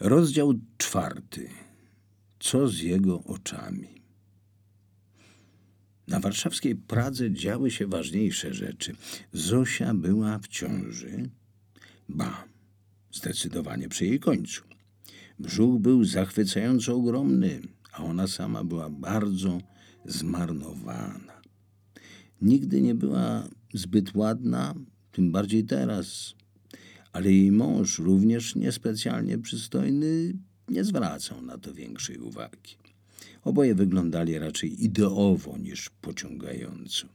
Rozdział czwarty. Co z jego oczami? Na warszawskiej Pradze działy się ważniejsze rzeczy. Zosia była w ciąży. Ba, zdecydowanie przy jej końcu. Brzuch był zachwycająco ogromny, a ona sama była bardzo zmarnowana. Nigdy nie była zbyt ładna, tym bardziej teraz. Ale jej mąż, również niespecjalnie przystojny, nie zwracał na to większej uwagi. Oboje wyglądali raczej ideowo niż pociągająco.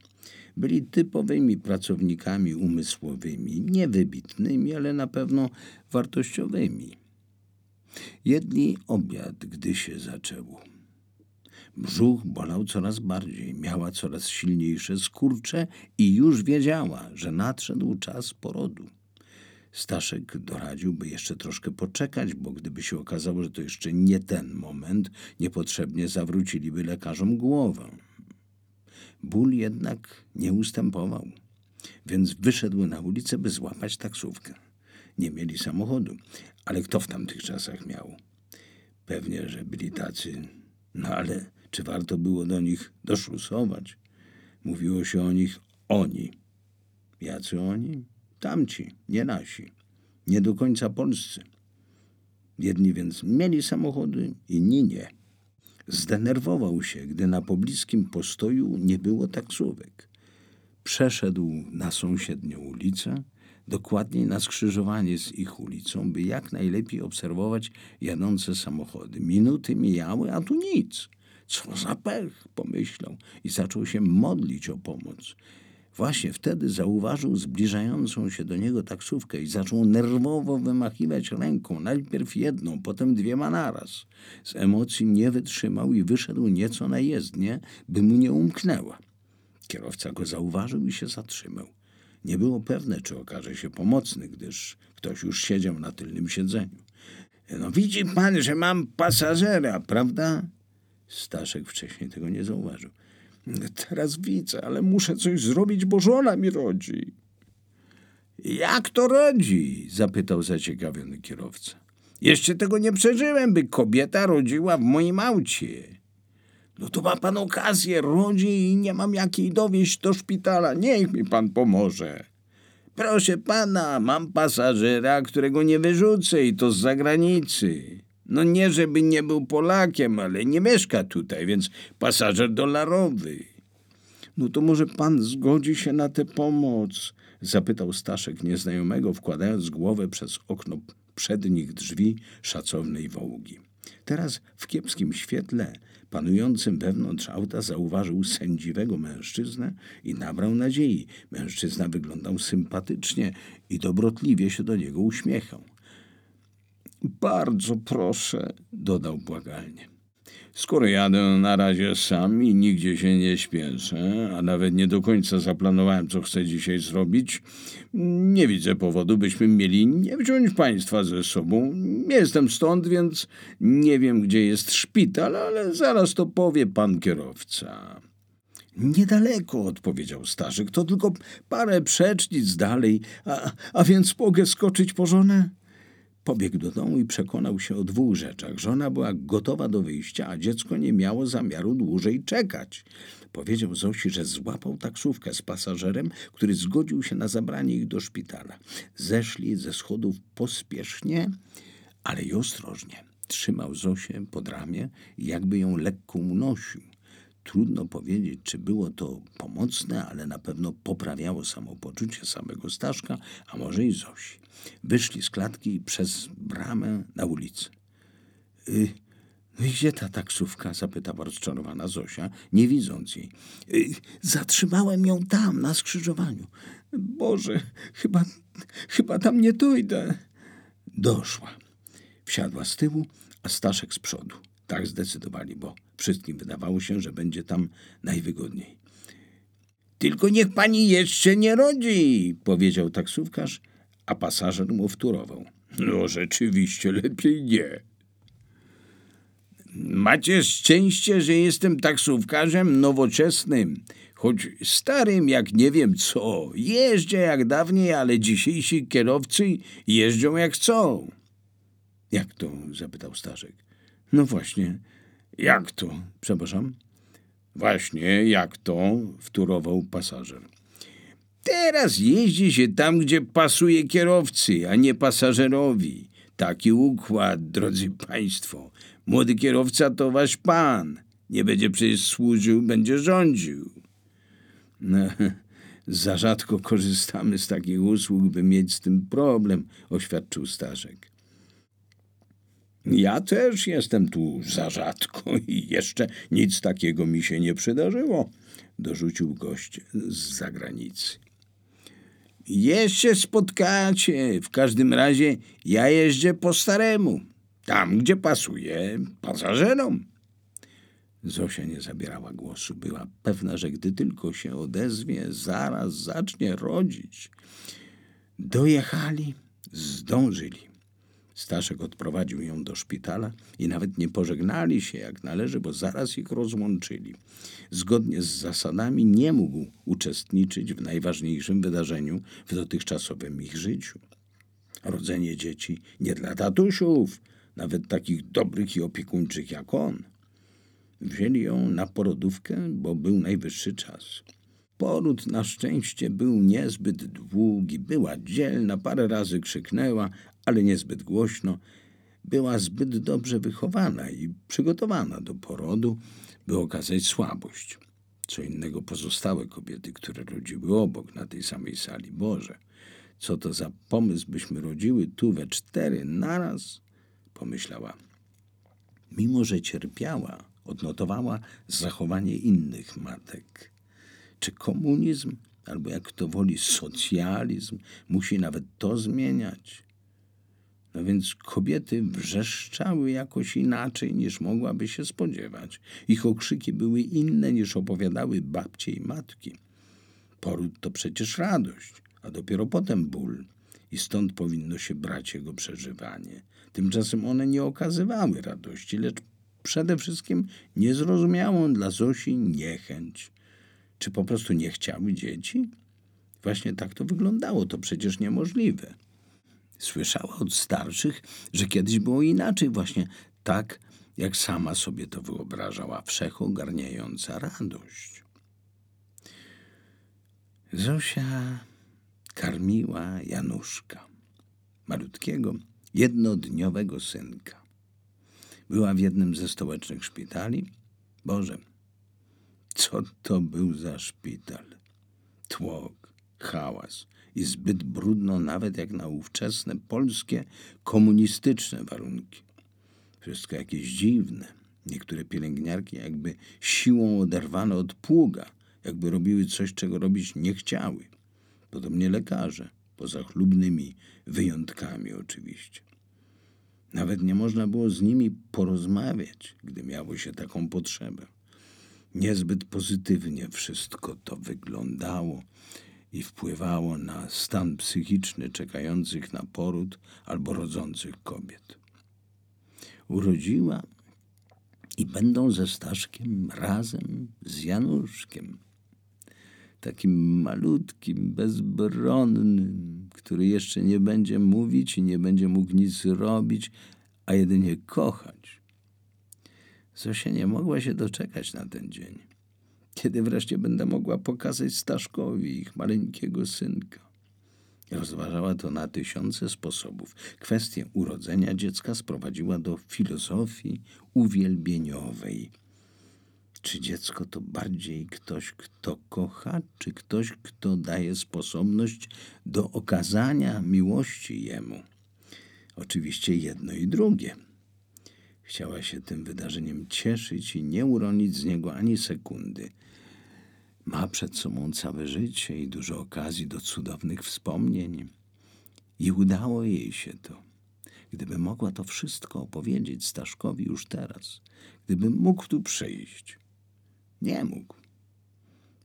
Byli typowymi pracownikami umysłowymi, niewybitnymi, ale na pewno wartościowymi. Jedli obiad, gdy się zaczęło. Brzuch bolał coraz bardziej, miała coraz silniejsze skurcze i już wiedziała, że nadszedł czas porodu. Staszek doradził, by jeszcze troszkę poczekać, bo gdyby się okazało, że to jeszcze nie ten moment, niepotrzebnie zawróciliby lekarzom głowę. Ból jednak nie ustępował, więc wyszedł na ulicę, by złapać taksówkę. Nie mieli samochodu, ale kto w tamtych czasach miał? Pewnie, że byli tacy, no ale czy warto było do nich doszlusować? Mówiło się o nich oni. Jacy oni? Tamci, nie nasi. Nie do końca polscy. Jedni więc mieli samochody, inni nie. Zdenerwował się, gdy na pobliskim postoju nie było taksówek. Przeszedł na sąsiednią ulicę, dokładniej na skrzyżowanie z ich ulicą, by jak najlepiej obserwować jadące samochody. Minuty mijały, a tu nic. Co za pech, pomyślał i zaczął się modlić o pomoc. Właśnie wtedy zauważył zbliżającą się do niego taksówkę i zaczął nerwowo wymachiwać ręką, najpierw jedną, potem dwiema naraz. Z emocji nie wytrzymał i wyszedł nieco na jezdnię, by mu nie umknęła. Kierowca go zauważył i się zatrzymał. Nie było pewne, czy okaże się pomocny, gdyż ktoś już siedział na tylnym siedzeniu. No widzi pan, że mam pasażera, prawda? Staszek wcześniej tego nie zauważył. Teraz widzę, ale muszę coś zrobić, bo żona mi rodzi. Jak to rodzi? zapytał zaciekawiony kierowca. Jeszcze tego nie przeżyłem, by kobieta rodziła w moim aucie. No to ma pan okazję, rodzi i nie mam jakiej dowieść do szpitala. Niech mi pan pomoże. Proszę pana, mam pasażera, którego nie wyrzucę i to z zagranicy. No nie, żeby nie był Polakiem, ale nie mieszka tutaj, więc pasażer dolarowy. No to może pan zgodzi się na tę pomoc? Zapytał Staszek nieznajomego, wkładając głowę przez okno przednich drzwi szacownej wołgi. Teraz w kiepskim świetle, panującym wewnątrz auta, zauważył sędziwego mężczyznę i nabrał nadziei. Mężczyzna wyglądał sympatycznie i dobrotliwie się do niego uśmiechał. Bardzo proszę, dodał błagalnie. Skoro jadę na razie sam i nigdzie się nie śpieszę, a nawet nie do końca zaplanowałem, co chcę dzisiaj zrobić, nie widzę powodu, byśmy mieli nie wziąć państwa ze sobą. Nie jestem stąd, więc nie wiem, gdzie jest szpital, ale zaraz to powie pan kierowca. Niedaleko, odpowiedział Starzyk, to tylko parę przecznic dalej, a, a więc mogę skoczyć po żonę? Pobiegł do domu i przekonał się o dwóch rzeczach. Żona była gotowa do wyjścia, a dziecko nie miało zamiaru dłużej czekać. Powiedział Zosi, że złapał taksówkę z pasażerem, który zgodził się na zabranie ich do szpitala. Zeszli ze schodów pospiesznie, ale i ostrożnie. Trzymał Zosię pod ramię, jakby ją lekko unosił. Trudno powiedzieć, czy było to pomocne, ale na pewno poprawiało samopoczucie samego Staszka, a może i Zosi. Wyszli z klatki przez bramę na ulicę. Y, no gdzie ta taksówka? zapytała rozczarowana Zosia, nie widząc jej. Y, zatrzymałem ją tam, na skrzyżowaniu. Boże, chyba, chyba tam nie dojdę. Doszła. Wsiadła z tyłu, a Staszek z przodu. Tak zdecydowali, bo wszystkim wydawało się, że będzie tam najwygodniej. Tylko niech pani jeszcze nie rodzi, powiedział taksówkarz, a pasażer mu wtórował. No rzeczywiście lepiej nie. Macie szczęście, że jestem taksówkarzem nowoczesnym, choć starym jak nie wiem co. Jeżdżę jak dawniej, ale dzisiejsi kierowcy jeżdżą jak chcą. Jak to? zapytał Staszek. No właśnie, jak to? Przepraszam. Właśnie, jak to? wtórował pasażer. Teraz jeździ się tam, gdzie pasuje kierowcy, a nie pasażerowi. Taki układ, drodzy państwo. Młody kierowca to wasz pan. Nie będzie przecież służył, będzie rządził. No, za rzadko korzystamy z takich usług, by mieć z tym problem, oświadczył Staszek. Ja też jestem tu za rzadko i jeszcze nic takiego mi się nie przydarzyło, dorzucił gość z zagranicy. Jeszcze spotkacie. W każdym razie ja jeżdżę po staremu. Tam, gdzie pasuje pasażerom. Zosia nie zabierała głosu. Była pewna, że gdy tylko się odezwie, zaraz zacznie rodzić. Dojechali, zdążyli. Staszek odprowadził ją do szpitala i nawet nie pożegnali się jak należy, bo zaraz ich rozłączyli. Zgodnie z zasadami nie mógł uczestniczyć w najważniejszym wydarzeniu w dotychczasowym ich życiu. Rodzenie dzieci nie dla tatusiów, nawet takich dobrych i opiekuńczych jak on. Wzięli ją na porodówkę, bo był najwyższy czas. Poród na szczęście był niezbyt długi, była dzielna, parę razy krzyknęła, ale niezbyt głośno. Była zbyt dobrze wychowana i przygotowana do porodu, by okazać słabość. Co innego pozostałe kobiety, które rodziły obok na tej samej sali. Boże, co to za pomysł, byśmy rodziły tu we cztery naraz? Pomyślała. Mimo, że cierpiała, odnotowała zachowanie innych matek. Czy komunizm, albo jak kto woli socjalizm, musi nawet to zmieniać? No więc kobiety wrzeszczały jakoś inaczej niż mogłaby się spodziewać. Ich okrzyki były inne niż opowiadały babcie i matki. Poród to przecież radość, a dopiero potem ból. I stąd powinno się brać jego przeżywanie. Tymczasem one nie okazywały radości, lecz przede wszystkim niezrozumiałą dla Zosi niechęć. Czy po prostu nie chciały dzieci? Właśnie tak to wyglądało, to przecież niemożliwe. Słyszała od starszych, że kiedyś było inaczej, właśnie tak, jak sama sobie to wyobrażała, wszechogarniająca radość. Zosia karmiła Januszka, malutkiego, jednodniowego synka. Była w jednym ze stołecznych szpitali. Boże, co to był za szpital? Tłok, hałas, i zbyt brudno nawet jak na ówczesne polskie komunistyczne warunki. Wszystko jakieś dziwne. Niektóre pielęgniarki jakby siłą oderwane od pługa, jakby robiły coś, czego robić nie chciały. Podobnie lekarze, poza chlubnymi wyjątkami oczywiście. Nawet nie można było z nimi porozmawiać, gdy miało się taką potrzebę. Niezbyt pozytywnie wszystko to wyglądało i wpływało na stan psychiczny czekających na poród albo rodzących kobiet. Urodziła i będą ze Staszkiem razem z Januszkiem. Takim malutkim, bezbronnym, który jeszcze nie będzie mówić i nie będzie mógł nic robić, a jedynie kochać. Zosia nie mogła się doczekać na ten dzień kiedy wreszcie będę mogła pokazać Staszkowi ich maleńkiego synka. Rozważała to na tysiące sposobów. Kwestię urodzenia dziecka sprowadziła do filozofii uwielbieniowej. Czy dziecko to bardziej ktoś, kto kocha, czy ktoś, kto daje sposobność do okazania miłości jemu? Oczywiście jedno i drugie. Chciała się tym wydarzeniem cieszyć i nie uronić z niego ani sekundy. Ma przed sobą całe życie i dużo okazji do cudownych wspomnień. I udało jej się to. Gdyby mogła to wszystko opowiedzieć Staszkowi już teraz, gdyby mógł tu przyjść. Nie mógł.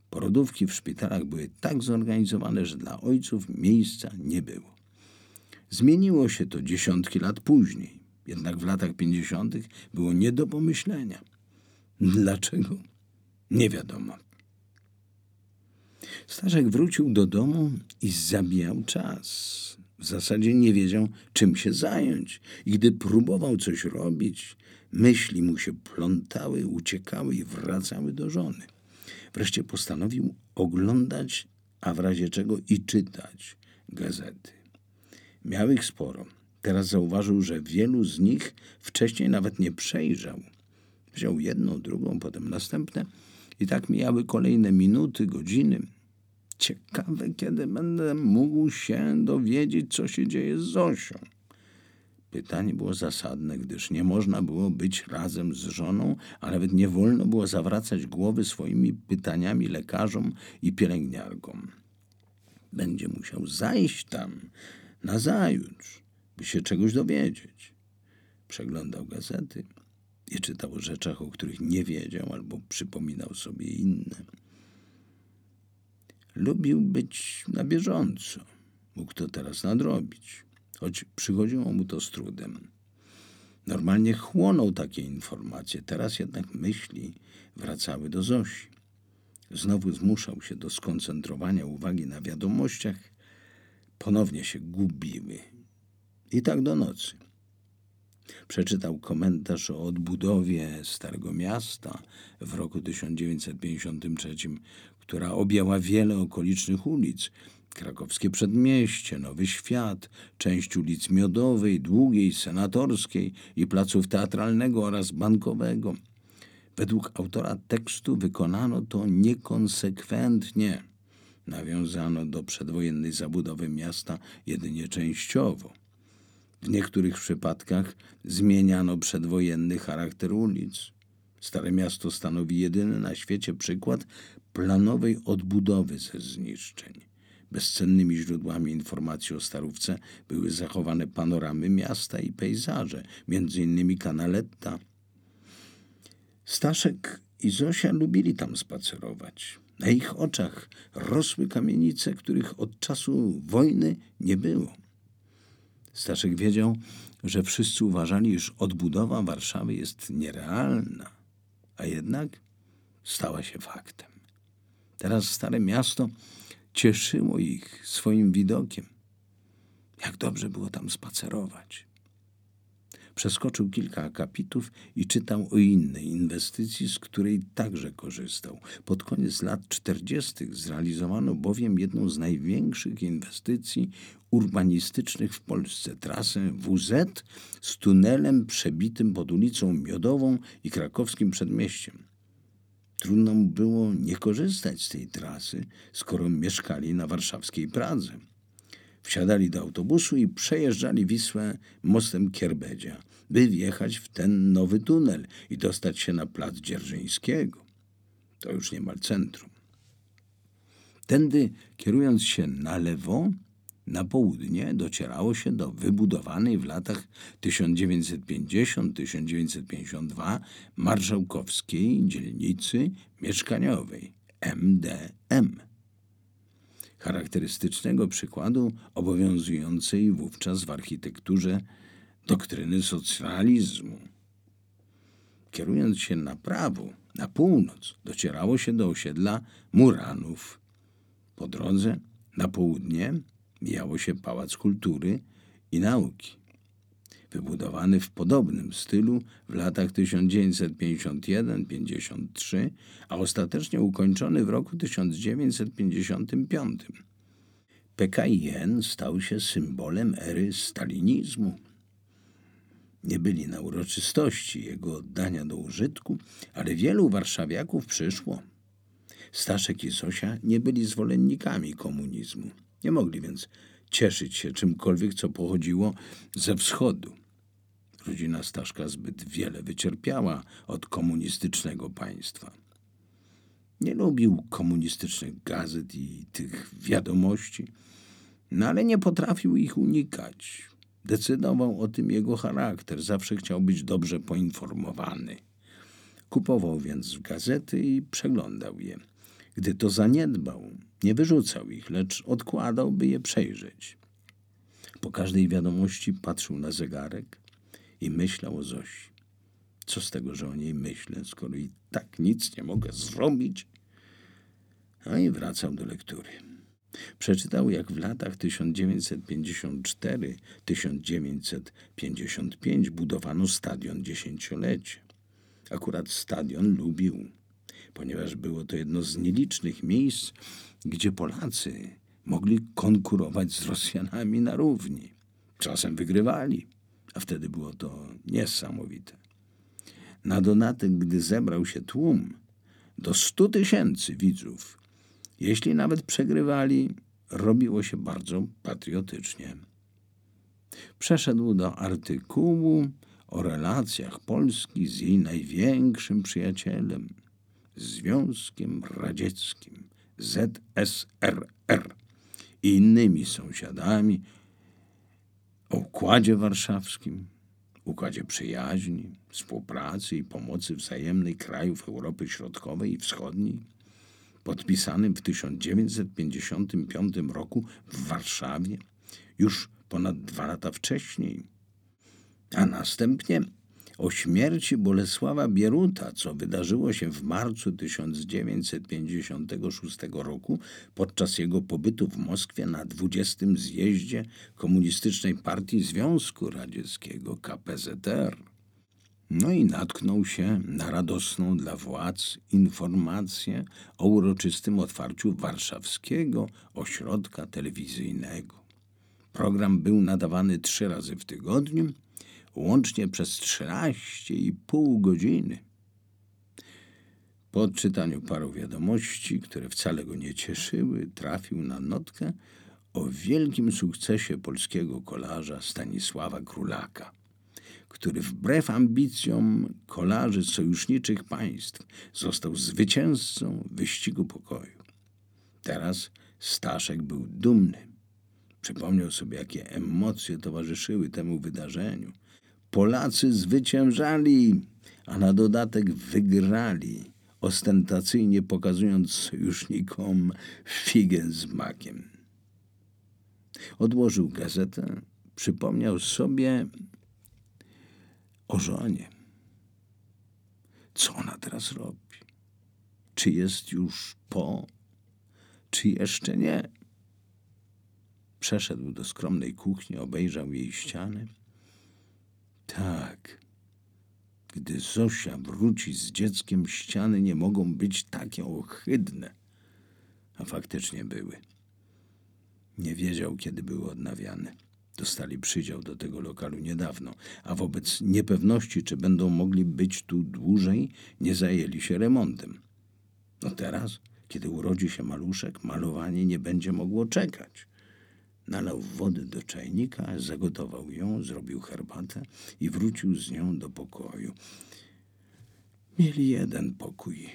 Porodówki w szpitalach były tak zorganizowane, że dla ojców miejsca nie było. Zmieniło się to dziesiątki lat później, jednak w latach pięćdziesiątych było nie do pomyślenia. Dlaczego? Nie wiadomo. Staszek wrócił do domu i zabijał czas. W zasadzie nie wiedział, czym się zająć. I gdy próbował coś robić, myśli mu się plątały, uciekały i wracały do żony. Wreszcie postanowił oglądać, a w razie czego i czytać gazety. Miał ich sporo. Teraz zauważył, że wielu z nich wcześniej nawet nie przejrzał. Wziął jedną, drugą, potem następne i tak mijały kolejne minuty, godziny. Ciekawe, kiedy będę mógł się dowiedzieć, co się dzieje z Zosią. Pytanie było zasadne, gdyż nie można było być razem z żoną, a nawet nie wolno było zawracać głowy swoimi pytaniami lekarzom i pielęgniarkom. Będzie musiał zajść tam na zajutrz, by się czegoś dowiedzieć. Przeglądał gazety i czytał o rzeczach, o których nie wiedział albo przypominał sobie inne. Lubił być na bieżąco. Mógł to teraz nadrobić, choć przychodziło mu to z trudem. Normalnie chłonął takie informacje, teraz jednak myśli wracały do Zosi. Znowu zmuszał się do skoncentrowania uwagi na wiadomościach, ponownie się gubiły. I tak do nocy. Przeczytał komentarz o odbudowie Starego Miasta w roku 1953, która objęła wiele okolicznych ulic. Krakowskie Przedmieście, Nowy Świat, część ulic Miodowej, Długiej, Senatorskiej i placów teatralnego oraz bankowego. Według autora tekstu wykonano to niekonsekwentnie. Nawiązano do przedwojennej zabudowy miasta jedynie częściowo. W niektórych przypadkach zmieniano przedwojenny charakter ulic. Stare miasto stanowi jedyny na świecie przykład planowej odbudowy ze zniszczeń. Bezcennymi źródłami informacji o Starówce były zachowane panoramy miasta i pejzaże, m.in. Kanaletta. Staszek i Zosia lubili tam spacerować. Na ich oczach rosły kamienice, których od czasu wojny nie było. Staszek wiedział, że wszyscy uważali, iż odbudowa Warszawy jest nierealna, a jednak stała się faktem. Teraz Stare Miasto cieszyło ich swoim widokiem. Jak dobrze było tam spacerować. Przeskoczył kilka akapitów i czytał o innej inwestycji, z której także korzystał. Pod koniec lat 40. zrealizowano bowiem jedną z największych inwestycji urbanistycznych w Polsce trasę WZ z tunelem przebitym pod ulicą Miodową i krakowskim przedmieściem. Trudno mu było nie korzystać z tej trasy, skoro mieszkali na warszawskiej Pradze. Wsiadali do autobusu i przejeżdżali Wisłę mostem Kierbedzia, by wjechać w ten nowy tunel i dostać się na plac Dzierżyńskiego. To już niemal centrum. Tędy, kierując się na lewo, na południe docierało się do wybudowanej w latach 1950-1952 marszałkowskiej dzielnicy mieszkaniowej MDM. Charakterystycznego przykładu obowiązującej wówczas w architekturze doktryny socjalizmu. Kierując się na prawo, na północ, docierało się do osiedla Muranów. Po drodze na południe mijało się Pałac Kultury i Nauki. Wybudowany w podobnym stylu w latach 1951-53, a ostatecznie ukończony w roku 1955. PKIN stał się symbolem ery stalinizmu. Nie byli na uroczystości jego oddania do użytku, ale wielu warszawiaków przyszło. Staszek i Sosia nie byli zwolennikami komunizmu. Nie mogli więc cieszyć się czymkolwiek, co pochodziło ze wschodu. Rodzina Staszka zbyt wiele wycierpiała od komunistycznego państwa. Nie lubił komunistycznych gazet i tych wiadomości, no ale nie potrafił ich unikać. Decydował o tym jego charakter, zawsze chciał być dobrze poinformowany. Kupował więc gazety i przeglądał je. Gdy to zaniedbał, nie wyrzucał ich, lecz odkładał, by je przejrzeć. Po każdej wiadomości patrzył na zegarek i myślał o Zosi. Co z tego, że o niej myślę, skoro i tak nic nie mogę zrobić? No i wracał do lektury. Przeczytał, jak w latach 1954-1955 budowano stadion dziesięciolecie. Akurat stadion lubił, ponieważ było to jedno z nielicznych miejsc, gdzie Polacy mogli konkurować z Rosjanami na równi. Czasem wygrywali, a wtedy było to niesamowite. Na dodatek, gdy zebrał się tłum do stu tysięcy widzów, jeśli nawet przegrywali, robiło się bardzo patriotycznie. Przeszedł do artykułu o relacjach Polski z jej największym przyjacielem, Związkiem Radzieckim, ZSRR i innymi sąsiadami, o Układzie Warszawskim, Układzie Przyjaźni, Współpracy i Pomocy Wzajemnej krajów Europy Środkowej i Wschodniej, podpisanym w 1955 roku w Warszawie, już ponad dwa lata wcześniej, a następnie o śmierci Bolesława Bieruta, co wydarzyło się w marcu 1956 roku podczas jego pobytu w Moskwie na 20. zjeździe Komunistycznej Partii Związku Radzieckiego KPZR. No i natknął się na radosną dla władz informację o uroczystym otwarciu warszawskiego ośrodka telewizyjnego. Program był nadawany trzy razy w tygodniu, łącznie przez 13,5 godziny. Po odczytaniu paru wiadomości, które wcale go nie cieszyły, trafił na notkę o wielkim sukcesie polskiego kolarza Stanisława Królaka który wbrew ambicjom kolarzy sojuszniczych państw został zwycięzcą wyścigu pokoju. Teraz Staszek był dumny. Przypomniał sobie, jakie emocje towarzyszyły temu wydarzeniu. Polacy zwyciężali, a na dodatek wygrali, ostentacyjnie pokazując sojusznikom figę z makiem. Odłożył gazetę, przypomniał sobie, o żonie. Co ona teraz robi? Czy jest już po, czy jeszcze nie? Przeszedł do skromnej kuchni, obejrzał jej ściany. Tak, gdy Zosia wróci z dzieckiem, ściany nie mogą być takie ohydne. A faktycznie były. Nie wiedział, kiedy były odnawiane. Dostali przydział do tego lokalu niedawno, a wobec niepewności, czy będą mogli być tu dłużej, nie zajęli się remontem. No teraz, kiedy urodzi się maluszek, malowanie nie będzie mogło czekać. Nalał wody do czajnika, zagotował ją, zrobił herbatę i wrócił z nią do pokoju. Mieli jeden pokój.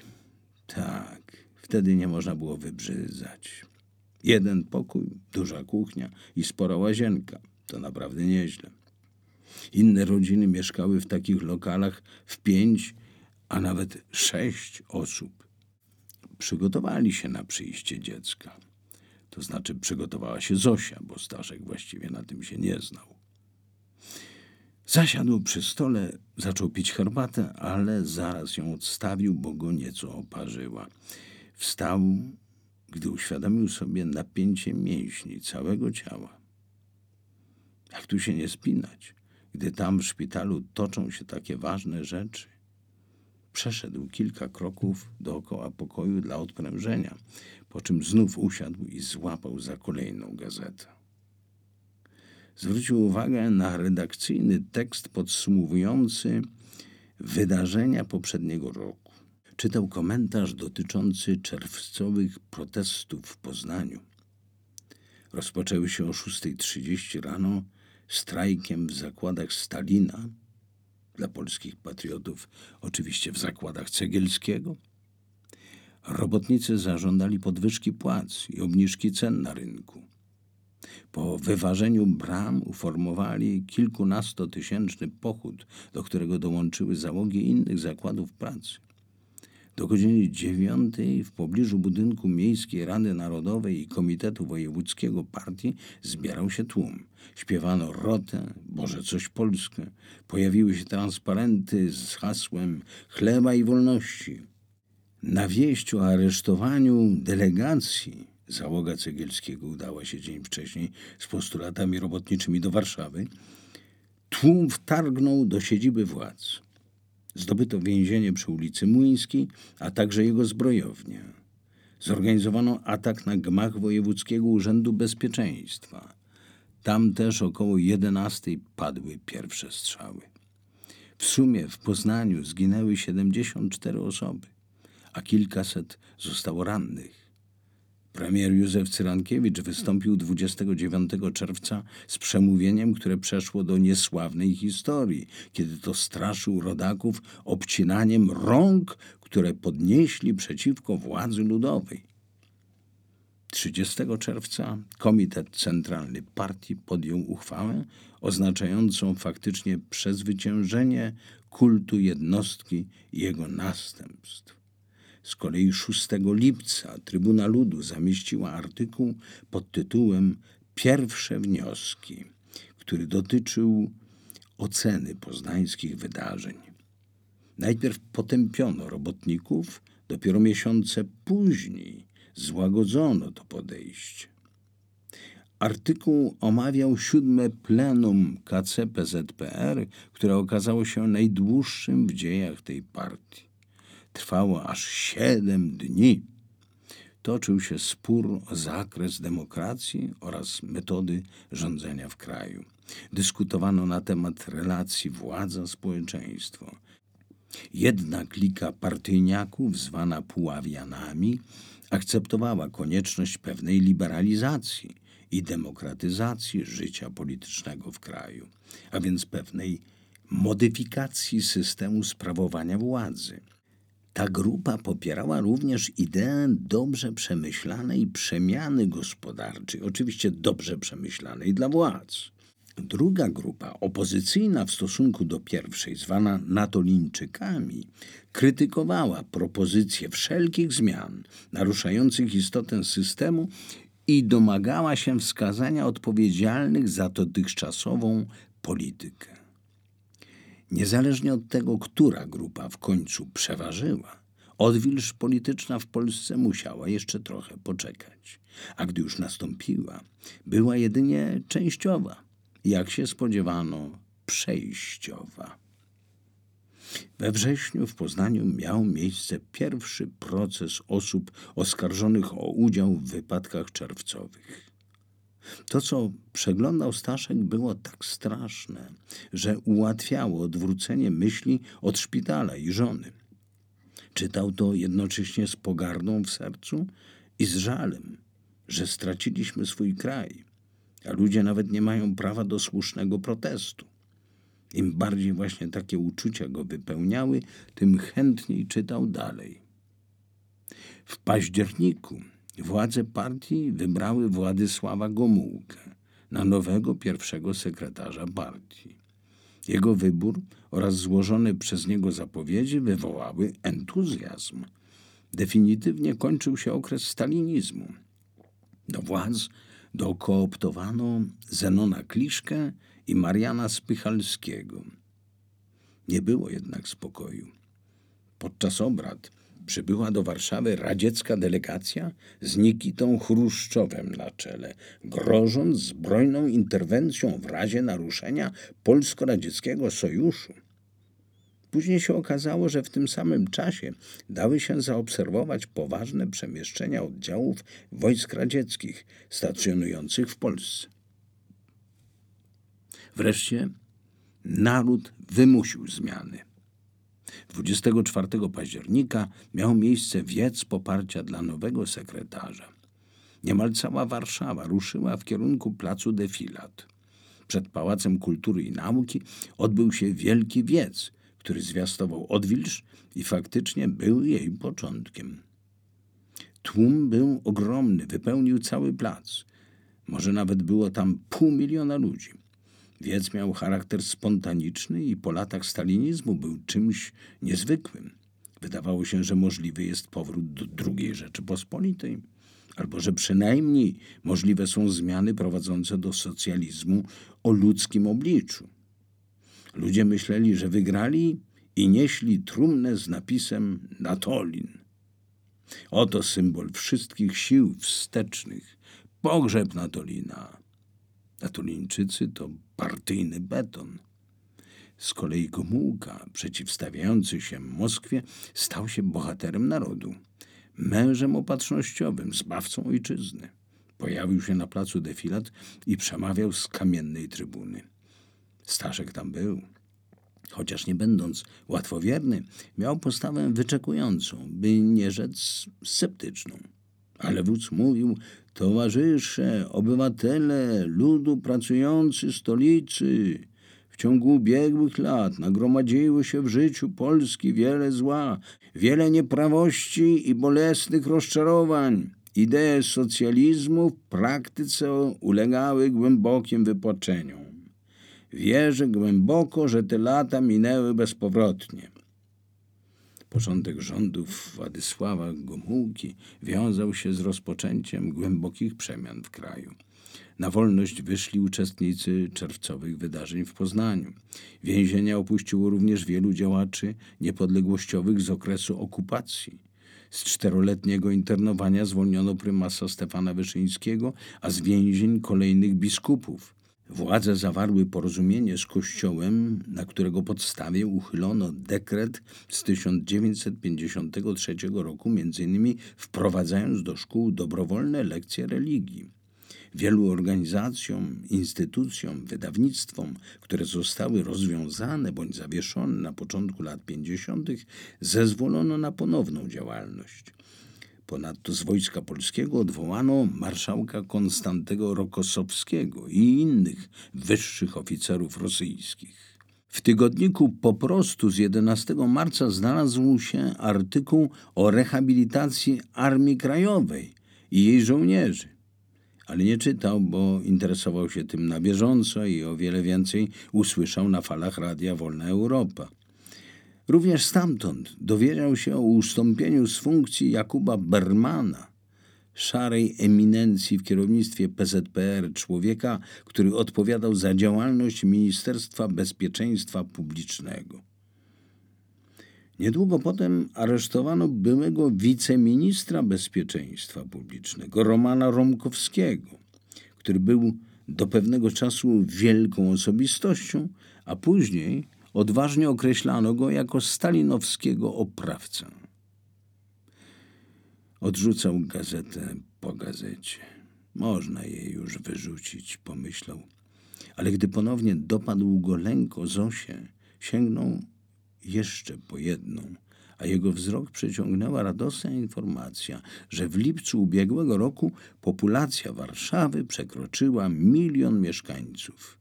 Tak, wtedy nie można było wybrzydzać. Jeden pokój, duża kuchnia i spora łazienka. To naprawdę nieźle. Inne rodziny mieszkały w takich lokalach w pięć, a nawet sześć osób. Przygotowali się na przyjście dziecka. To znaczy przygotowała się Zosia, bo Staszek właściwie na tym się nie znał. Zasiadł przy stole, zaczął pić herbatę, ale zaraz ją odstawił, bo go nieco oparzyła. Wstał, gdy uświadomił sobie napięcie mięśni całego ciała. Jak tu się nie spinać, gdy tam w szpitalu toczą się takie ważne rzeczy? Przeszedł kilka kroków dookoła pokoju dla odprężenia, po czym znów usiadł i złapał za kolejną gazetę. Zwrócił uwagę na redakcyjny tekst podsumowujący wydarzenia poprzedniego roku. Czytał komentarz dotyczący czerwcowych protestów w Poznaniu. Rozpoczęły się o 6.30 rano strajkiem w zakładach Stalina, dla polskich patriotów oczywiście w zakładach Cegielskiego. Robotnicy zażądali podwyżki płac i obniżki cen na rynku. Po wyważeniu bram uformowali kilkunastotysięczny pochód, do którego dołączyły załogi innych zakładów pracy. Do godziny dziewiątej w pobliżu budynku Miejskiej Rady Narodowej i Komitetu Wojewódzkiego Partii zbierał się tłum. Śpiewano rotę, Boże coś Polskę. Pojawiły się transparenty z hasłem chleba i wolności. Na wieść o aresztowaniu delegacji Załoga Cegielskiego udała się dzień wcześniej z postulatami robotniczymi do Warszawy. Tłum wtargnął do siedziby władz. Zdobyto więzienie przy ulicy Młyńskiej, a także jego zbrojownię. Zorganizowano atak na gmach Wojewódzkiego Urzędu Bezpieczeństwa. Tam też około 11 padły pierwsze strzały. W sumie w Poznaniu zginęły 74 osoby, a kilkaset zostało rannych. Premier Józef Cyrankiewicz wystąpił 29 czerwca z przemówieniem, które przeszło do niesławnej historii, kiedy to straszył rodaków obcinaniem rąk, które podnieśli przeciwko władzy ludowej. 30 czerwca Komitet Centralny Partii podjął uchwałę oznaczającą faktycznie przezwyciężenie kultu jednostki i jego następstw. Z kolei 6 lipca Trybuna Ludu zamieściła artykuł pod tytułem Pierwsze wnioski, który dotyczył oceny poznańskich wydarzeń. Najpierw potępiono robotników, dopiero miesiące później złagodzono to podejście. Artykuł omawiał siódme plenum KCPZPR, które okazało się najdłuższym w dziejach tej partii. Trwało aż siedem dni. Toczył się spór o zakres demokracji oraz metody rządzenia w kraju. Dyskutowano na temat relacji władza-społeczeństwo. Jedna klika partyjniaków, zwana Puławianami, akceptowała konieczność pewnej liberalizacji i demokratyzacji życia politycznego w kraju, a więc pewnej modyfikacji systemu sprawowania władzy. Ta grupa popierała również ideę dobrze przemyślanej przemiany gospodarczej, oczywiście dobrze przemyślanej dla władz. Druga grupa, opozycyjna w stosunku do pierwszej, zwana Natolińczykami, krytykowała propozycje wszelkich zmian naruszających istotę systemu i domagała się wskazania odpowiedzialnych za dotychczasową politykę. Niezależnie od tego, która grupa w końcu przeważyła, odwilż polityczna w Polsce musiała jeszcze trochę poczekać, a gdy już nastąpiła, była jedynie częściowa, jak się spodziewano, przejściowa. We wrześniu w Poznaniu miał miejsce pierwszy proces osób oskarżonych o udział w wypadkach czerwcowych. To, co przeglądał Staszek, było tak straszne, że ułatwiało odwrócenie myśli od szpitala i żony. Czytał to jednocześnie z pogardą w sercu i z żalem, że straciliśmy swój kraj, a ludzie nawet nie mają prawa do słusznego protestu. Im bardziej właśnie takie uczucia go wypełniały, tym chętniej czytał dalej. W październiku władze partii wybrały Władysława Gomułkę na nowego pierwszego sekretarza partii. Jego wybór oraz złożone przez niego zapowiedzi wywołały entuzjazm. Definitywnie kończył się okres stalinizmu. Do władz dokooptowano Zenona Kliszkę i Mariana Spychalskiego. Nie było jednak spokoju. Podczas obrad przybyła do Warszawy radziecka delegacja z Nikitą Chruszczowem na czele, grożąc zbrojną interwencją w razie naruszenia polsko-radzieckiego sojuszu. Później się okazało, że w tym samym czasie dały się zaobserwować poważne przemieszczenia oddziałów wojsk radzieckich stacjonujących w Polsce. Wreszcie naród wymusił zmiany. 24 października miał miejsce wiec poparcia dla nowego sekretarza. Niemal cała Warszawa ruszyła w kierunku placu Defilat. Przed Pałacem Kultury i Nauki odbył się wielki wiec, który zwiastował odwilż i faktycznie był jej początkiem. Tłum był ogromny, wypełnił cały plac. Może nawet było tam pół miliona ludzi. Wiec miał charakter spontaniczny i po latach stalinizmu był czymś niezwykłym. Wydawało się, że możliwy jest powrót do II Rzeczypospolitej, albo że przynajmniej możliwe są zmiany prowadzące do socjalizmu o ludzkim obliczu. Ludzie myśleli, że wygrali i nieśli trumnę z napisem Natolin. Oto symbol wszystkich sił wstecznych. Pogrzeb Natolina. Natolińczycy to partyjny beton. Z kolei Gomułka, przeciwstawiający się Moskwie, stał się bohaterem narodu, mężem opatrznościowym, zbawcą ojczyzny. Pojawił się na placu defilat i przemawiał z kamiennej trybuny. Staszek tam był. Chociaż nie będąc łatwowierny, miał postawę wyczekującą, by nie rzec sceptyczną. Ale wódz mówił, towarzysze, obywatele, ludu pracujący stolicy, w ciągu ubiegłych lat nagromadziło się w życiu Polski wiele zła, wiele nieprawości i bolesnych rozczarowań. Idee socjalizmu w praktyce ulegały głębokim wypoczeniom. Wierzę głęboko, że te lata minęły bezpowrotnie. Początek rządów Władysława Gomułki wiązał się z rozpoczęciem głębokich przemian w kraju. Na wolność wyszli uczestnicy czerwcowych wydarzeń w Poznaniu. Więzienia opuściło również wielu działaczy niepodległościowych z okresu okupacji. Z czteroletniego internowania zwolniono prymasa Stefana Wyszyńskiego, a z więzień kolejnych biskupów. Władze zawarły porozumienie z Kościołem, na którego podstawie uchylono dekret z 1953 roku, m.in. wprowadzając do szkół dobrowolne lekcje religii. Wielu organizacjom, instytucjom, wydawnictwom, które zostały rozwiązane bądź zawieszone na początku lat 50., zezwolono na ponowną działalność. Ponadto z Wojska Polskiego odwołano marszałka Konstantego Rokosowskiego i innych wyższych oficerów rosyjskich. W tygodniku po prostu z 11 marca znalazł się artykuł o rehabilitacji Armii Krajowej i jej żołnierzy. Ale nie czytał, bo interesował się tym na bieżąco i o wiele więcej usłyszał na falach Radia Wolna Europa. Również stamtąd dowiedział się o ustąpieniu z funkcji Jakuba Bermana, szarej eminencji w kierownictwie PZPR, człowieka, który odpowiadał za działalność Ministerstwa Bezpieczeństwa Publicznego. Niedługo potem aresztowano byłego wiceministra bezpieczeństwa publicznego, Romana Romkowskiego, który był do pewnego czasu wielką osobistością, a później odważnie określano go jako stalinowskiego oprawcę. Odrzucał gazetę po gazecie. Można jej już wyrzucić, pomyślał. Ale gdy ponownie dopadł go lęk o Zosię, sięgnął jeszcze po jedną, a jego wzrok przyciągnęła radosna informacja, że w lipcu ubiegłego roku populacja Warszawy przekroczyła milion mieszkańców.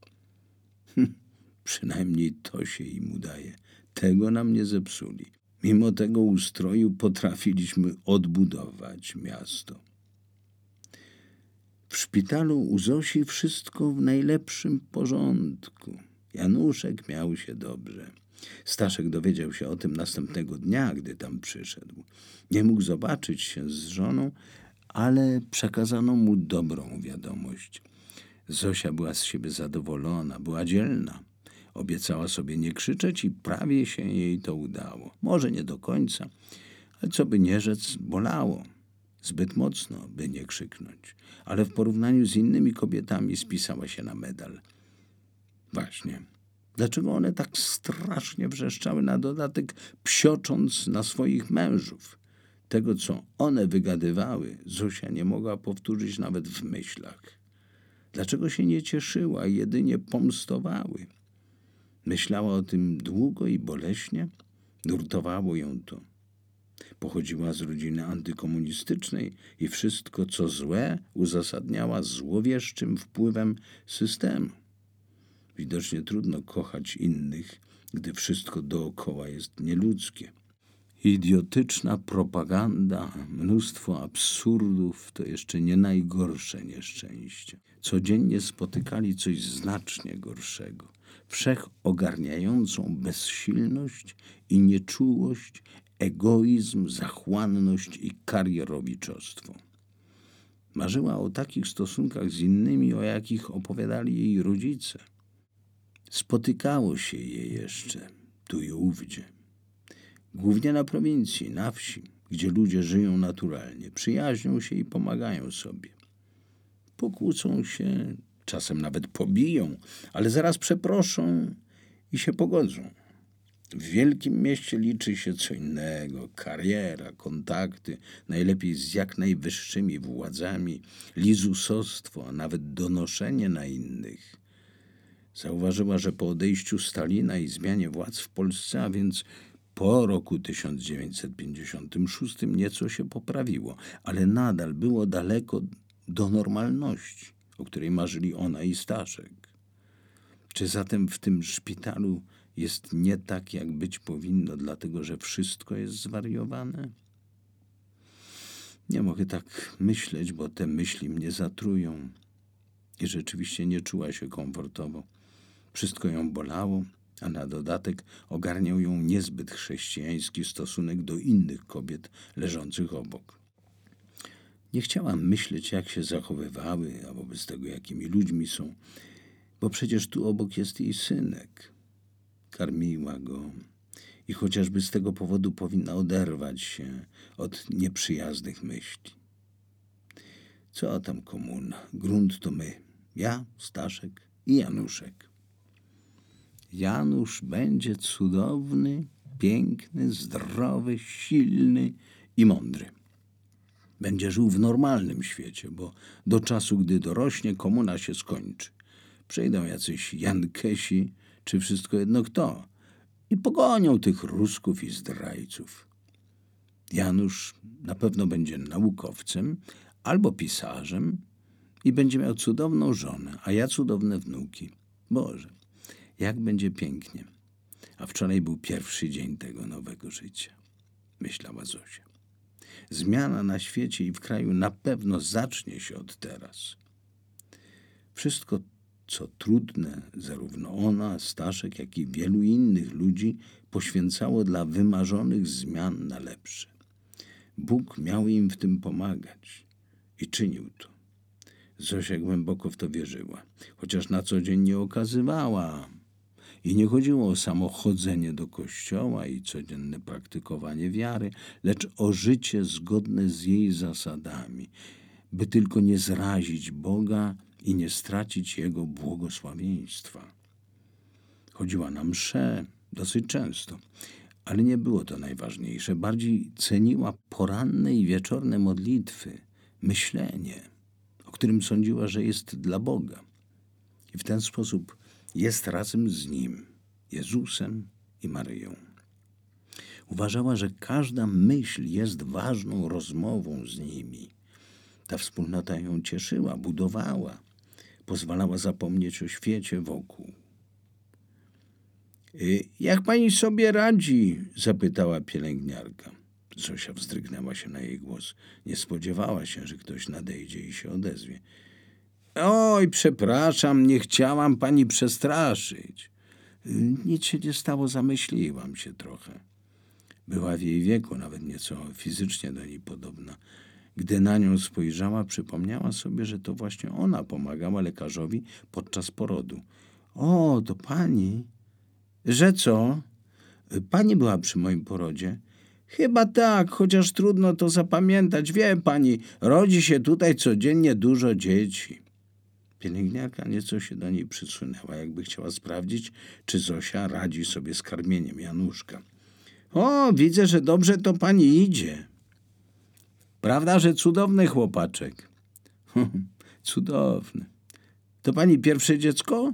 Przynajmniej to się im udaje. Tego nam nie zepsuli. Mimo tego ustroju potrafiliśmy odbudować miasto. W szpitalu u Zosi wszystko w najlepszym porządku. Januszek miał się dobrze. Staszek dowiedział się o tym następnego dnia, gdy tam przyszedł. Nie mógł zobaczyć się z żoną, ale przekazano mu dobrą wiadomość. Zosia była z siebie zadowolona, była dzielna. Obiecała sobie nie krzyczeć i prawie się jej to udało. Może nie do końca, ale co by nie rzec, bolało. Zbyt mocno, by nie krzyknąć, ale w porównaniu z innymi kobietami spisała się na medal. Właśnie, Dlaczego one tak strasznie wrzeszczały na dodatek, psiocząc na swoich mężów? Tego, co one wygadywały, Zosia nie mogła powtórzyć nawet w myślach. Dlaczego się nie cieszyła, jedynie pomstowały? Myślała o tym długo i boleśnie, nurtowało ją to. Pochodziła z rodziny antykomunistycznej i wszystko, co złe, uzasadniała złowieszczym wpływem systemu. Widocznie trudno kochać innych, gdy wszystko dookoła jest nieludzkie. Idiotyczna propaganda, mnóstwo absurdów to jeszcze nie najgorsze nieszczęście. Codziennie spotykali coś znacznie gorszego. Wszechogarniającą bezsilność i nieczułość, egoizm, zachłanność i karierowiczostwo. Marzyła o takich stosunkach z innymi, o jakich opowiadali jej rodzice – Spotykało się je jeszcze tu i ówdzie. Głównie na prowincji, na wsi, gdzie ludzie żyją naturalnie, przyjaźnią się i pomagają sobie. Pokłócą się, czasem nawet pobiją, ale zaraz przeproszą i się pogodzą. W wielkim mieście liczy się co innego: kariera, kontakty, najlepiej z jak najwyższymi władzami, lizusostwo, a nawet donoszenie na innych. Zauważyła, że po odejściu Stalina i zmianie władz w Polsce, a więc po roku 1956 nieco się poprawiło, ale nadal było daleko do normalności, o której marzyli ona i Staszek. Czy zatem w tym szpitalu jest nie tak, jak być powinno, dlatego że wszystko jest zwariowane? Nie mogę tak myśleć, bo te myśli mnie zatrują. I rzeczywiście nie czuła się komfortowo. Wszystko ją bolało, a na dodatek ogarniał ją niezbyt chrześcijański stosunek do innych kobiet leżących obok. Nie chciałam myśleć, jak się zachowywały, a wobec tego, jakimi ludźmi są, bo przecież tu obok jest jej synek. Karmiła go i chociażby z tego powodu powinna oderwać się od nieprzyjaznych myśli. Co tam komuna? Grunt to my. Ja, Staszek i Januszek. Janusz będzie cudowny, piękny, zdrowy, silny i mądry. Będzie żył w normalnym świecie, bo do czasu, gdy dorośnie, komuna się skończy. Przyjdą jacyś Jankesi, czy wszystko jedno kto, i pogonią tych Rusków i zdrajców. Janusz na pewno będzie naukowcem albo pisarzem i będzie miał cudowną żonę, a ja cudowne wnuki. Boże, jak będzie pięknie. A wczoraj był pierwszy dzień tego nowego życia, myślała Zosia. Zmiana na świecie i w kraju na pewno zacznie się od teraz. Wszystko, co trudne, zarówno ona, Staszek, jak i wielu innych ludzi poświęcało dla wymarzonych zmian na lepsze. Bóg miał im w tym pomagać i czynił to. Zosia głęboko w to wierzyła, chociaż na co dzień nie okazywała i nie chodziło o samo chodzenie do kościoła i codzienne praktykowanie wiary, lecz o życie zgodne z jej zasadami, by tylko nie zrazić Boga i nie stracić Jego błogosławieństwa. Chodziła na msze dosyć często, ale nie było to najważniejsze. Bardziej ceniła poranne i wieczorne modlitwy, myślenie, o którym sądziła, że jest dla Boga. I w ten sposób jest razem z Nim, Jezusem i Maryją. Uważała, że każda myśl jest ważną rozmową z nimi. Ta wspólnota ją cieszyła, budowała, pozwalała zapomnieć o świecie wokół. Y, jak pani sobie radzi? zapytała pielęgniarka. Zosia wzdrygnęła się na jej głos. Nie spodziewała się, że ktoś nadejdzie i się odezwie. Oj, przepraszam, nie chciałam pani przestraszyć. Nic się nie stało, zamyśliłam się trochę. Była w jej wieku, nawet nieco fizycznie do niej podobna. Gdy na nią spojrzała, przypomniała sobie, że to właśnie ona pomagała lekarzowi podczas porodu. O, to pani. Że co? Pani była przy moim porodzie. Chyba tak, chociaż trudno to zapamiętać. Wie pani, rodzi się tutaj codziennie dużo dzieci. Pielęgniarka nieco się do niej przysunęła, jakby chciała sprawdzić, czy Zosia radzi sobie z karmieniem Januszka. O, widzę, że dobrze to pani idzie. Prawda, że cudowny chłopaczek? Cudowny. To pani pierwsze dziecko?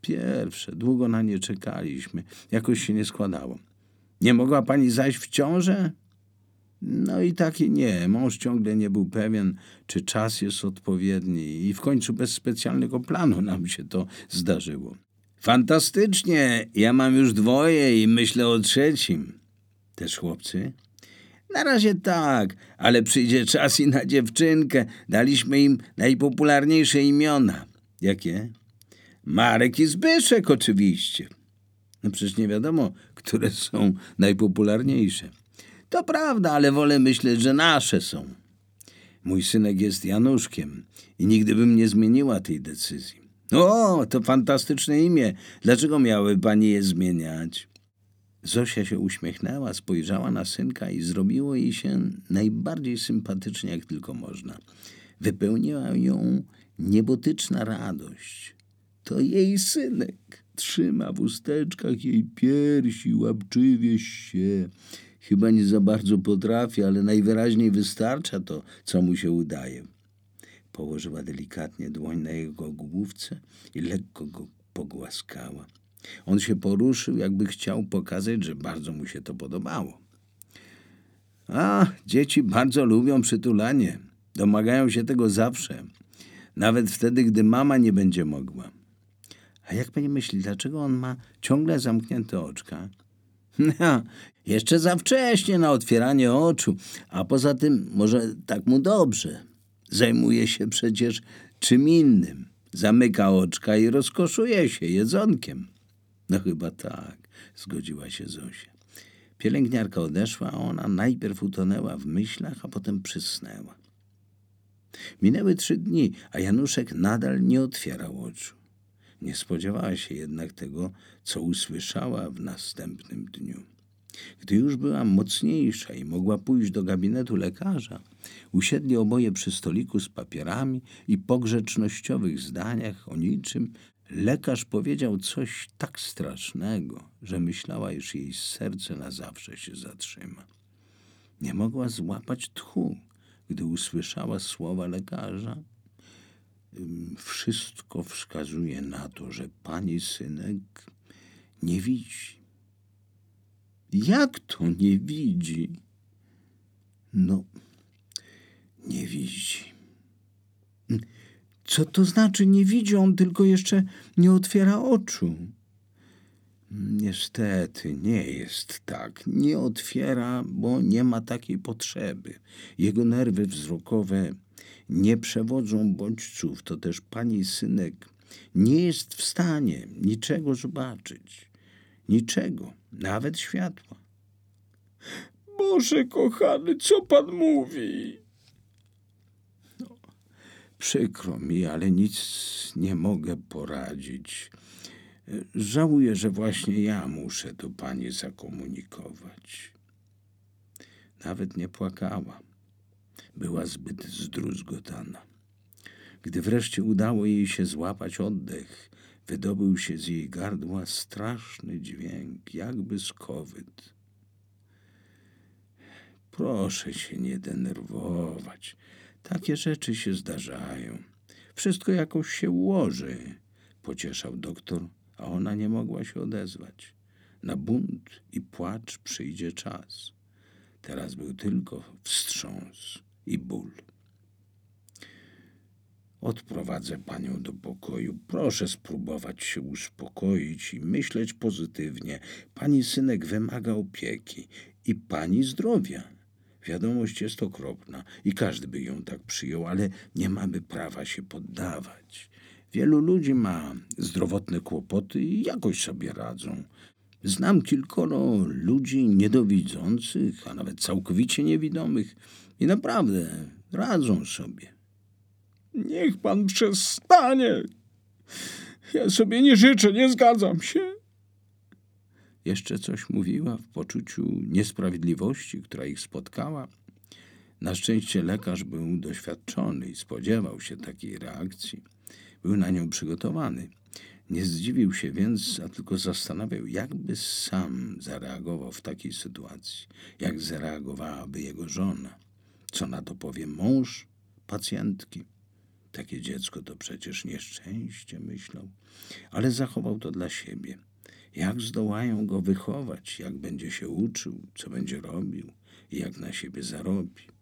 Pierwsze. Długo na nie czekaliśmy. Jakoś się nie składało. Nie mogła pani zajść w ciążę? No i tak i nie. Mąż ciągle nie był pewien, czy czas jest odpowiedni i w końcu bez specjalnego planu nam się to zdarzyło. Fantastycznie. Ja mam już dwoje i myślę o trzecim. Też chłopcy? Na razie tak, ale przyjdzie czas i na dziewczynkę. Daliśmy im najpopularniejsze imiona. Jakie? Marek i Zbyszek oczywiście. No przecież nie wiadomo, które są najpopularniejsze. To prawda, ale wolę myśleć, że nasze są. Mój synek jest Januszkiem i nigdy bym nie zmieniła tej decyzji. O, to fantastyczne imię. Dlaczego miały pani je zmieniać? Zosia się uśmiechnęła, spojrzała na synka i zrobiło jej się najbardziej sympatycznie, jak tylko można. Wypełniła ją niebotyczna radość. To jej synek. Trzyma w usteczkach jej piersi, łapczywie się. Chyba nie za bardzo potrafi, ale najwyraźniej wystarcza to, co mu się udaje. Położyła delikatnie dłoń na jego główce i lekko go pogłaskała. On się poruszył, jakby chciał pokazać, że bardzo mu się to podobało. A, dzieci bardzo lubią przytulanie. Domagają się tego zawsze. Nawet wtedy, gdy mama nie będzie mogła. A jak pani myśli, dlaczego on ma ciągle zamknięte oczka? No, jeszcze za wcześnie na otwieranie oczu, a poza tym może tak mu dobrze. Zajmuje się przecież czym innym. Zamyka oczka i rozkoszuje się jedzonkiem. No chyba tak, zgodziła się Zosia. Pielęgniarka odeszła, a ona najpierw utonęła w myślach, a potem przysnęła. Minęły trzy dni, a Januszek nadal nie otwierał oczu. Nie spodziewała się jednak tego, co usłyszała w następnym dniu. Gdy już była mocniejsza i mogła pójść do gabinetu lekarza, usiedli oboje przy stoliku z papierami i po grzecznościowych zdaniach o niczym lekarz powiedział coś tak strasznego, że myślała, iż jej serce na zawsze się zatrzyma. Nie mogła złapać tchu, gdy usłyszała słowa lekarza wszystko wskazuje na to, że pani synek nie widzi. Jak to nie widzi? No, nie widzi. Co to znaczy nie widzi? On tylko jeszcze nie otwiera oczu. Niestety nie jest tak. Nie otwiera, bo nie ma takiej potrzeby. Jego nerwy wzrokowe nie przewodzą bodźców, to też pani synek nie jest w stanie niczego zobaczyć. Niczego, nawet światła. Boże kochany, co pan mówi? No, przykro mi, ale nic nie mogę poradzić. Żałuję, że właśnie ja muszę to pani zakomunikować. Nawet nie płakała była zbyt zdruzgotana. Gdy wreszcie udało jej się złapać oddech, wydobył się z jej gardła straszny dźwięk, jakby skowyt. Proszę się nie denerwować. Takie rzeczy się zdarzają. Wszystko jakoś się ułoży, pocieszał doktor, a ona nie mogła się odezwać. Na bunt i płacz przyjdzie czas. Teraz był tylko wstrząs i ból. Odprowadzę panią do pokoju. Proszę spróbować się uspokoić i myśleć pozytywnie. Pani synek wymaga opieki i pani zdrowia. Wiadomość jest okropna i każdy by ją tak przyjął, ale nie mamy prawa się poddawać. Wielu ludzi ma zdrowotne kłopoty i jakoś sobie radzą. Znam kilkoro ludzi niedowidzących, a nawet całkowicie niewidomych i naprawdę radzą sobie. Niech pan przestanie. Ja sobie nie życzę, nie zgadzam się. Jeszcze coś mówiła w poczuciu niesprawiedliwości, która ich spotkała. Na szczęście lekarz był doświadczony i spodziewał się takiej reakcji. Był na nią przygotowany. Nie zdziwił się więc, a tylko zastanawiał, jakby sam zareagował w takiej sytuacji, jak zareagowałaby jego żona. Co na to powie mąż pacjentki? Takie dziecko to przecież nieszczęście, myślał, ale zachował to dla siebie. Jak zdołają go wychować, jak będzie się uczył, co będzie robił i jak na siebie zarobi.